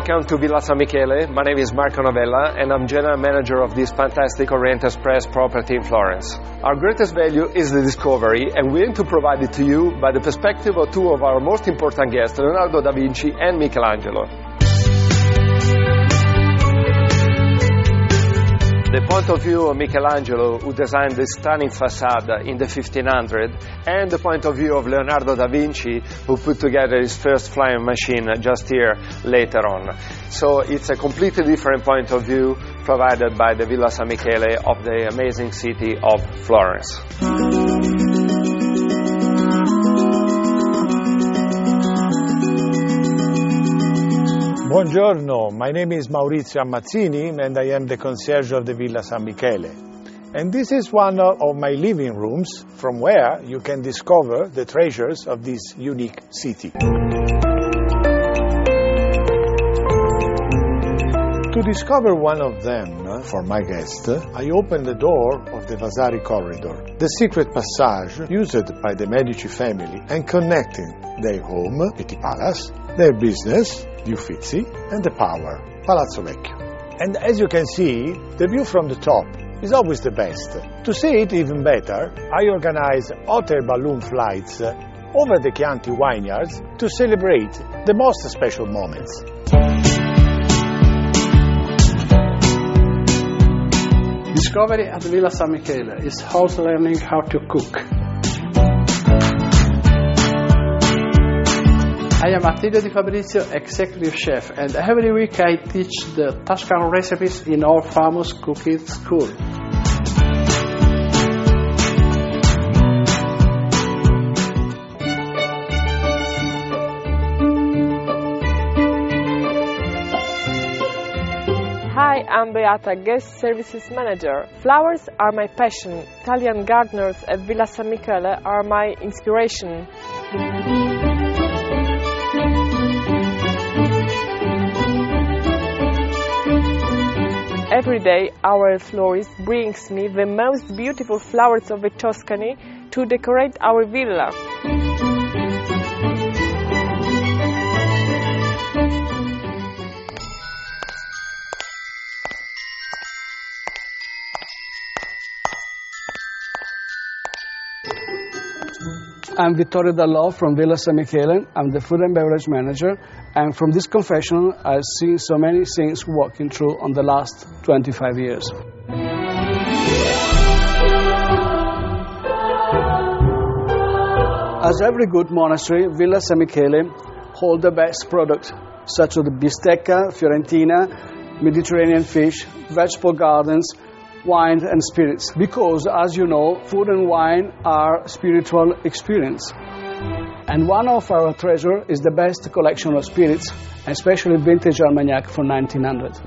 Welcome to Villa San Michele. My name is Marco Novella and I'm general manager of this fantastic Orient Express property in Florence. Our greatest value is the discovery and we aim to provide it to you by the perspective of two of our most important guests, Leonardo da Vinci and Michelangelo. The point of view of Michelangelo, who designed this stunning facade in the 1500s, and the point of view of Leonardo da Vinci, who put together his first flying machine just here later on. So it's a completely different point of view provided by the Villa San Michele of the amazing city of Florence. Buongiorno, my name is Maurizio Ammazzini and I am the concierge of the Villa San Michele. And this is one of my living rooms from where you can discover the treasures of this unique city. To discover one of them for my guest, I opened the door of the Vasari corridor, the secret passage used by the Medici family and connecting their home, Pitti Palace, their business, the Uffizi, and the power, Palazzo Vecchio. And as you can see, the view from the top is always the best. To see it even better, I organize hot air balloon flights uh, over the Chianti vineyards to celebrate the most special moments. Discovery at Villa San Michele is also learning how to cook. I am Attilio Di Fabrizio, Executive Chef, and every week I teach the Tuscan recipes in our famous cooking school. Hi, I'm Beata, Guest Services Manager. Flowers are my passion. Italian gardeners at Villa San Michele are my inspiration. Every day, our florist brings me the most beautiful flowers of the Tuscany to decorate our villa. I'm Vittorio Dallò from Villa San Michele. I'm the food and beverage manager. And from this confessional, I've seen so many things walking through on the last 25 years. As every good monastery, Villa San Michele hold the best products, such as the bistecca, fiorentina, Mediterranean fish, vegetable gardens, wines and spirits because as you know food and wine are spiritual experience. And one of our treasure is the best collection of spirits especially vintage armagnac from 1900